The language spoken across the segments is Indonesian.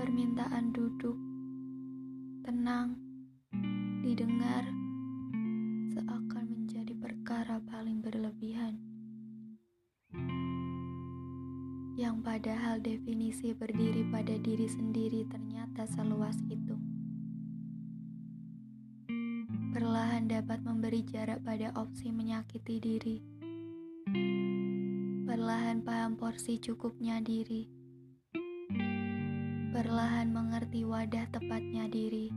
permintaan duduk, tenang, didengar, seakan menjadi perkara paling berlebihan. Yang padahal definisi berdiri pada diri sendiri ternyata seluas itu. Perlahan dapat memberi jarak pada opsi menyakiti diri. Perlahan paham porsi cukupnya diri Perlahan mengerti wadah tepatnya diri.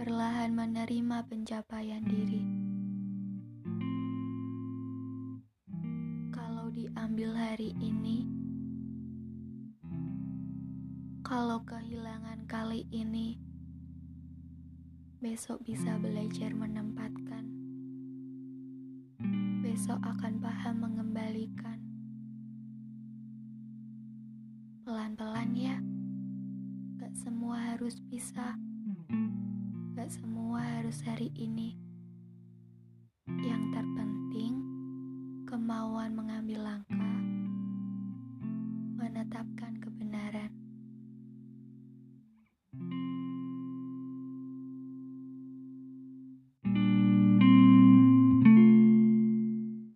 Perlahan menerima pencapaian diri. Kalau diambil hari ini, kalau kehilangan kali ini, besok bisa belajar menempatkan besok akan paham mengembalikan. Pelan-pelan ya, gak semua harus bisa. gak semua harus hari ini. Yang terpenting, kemauan mengambil langkah, menetapkan kebenaran.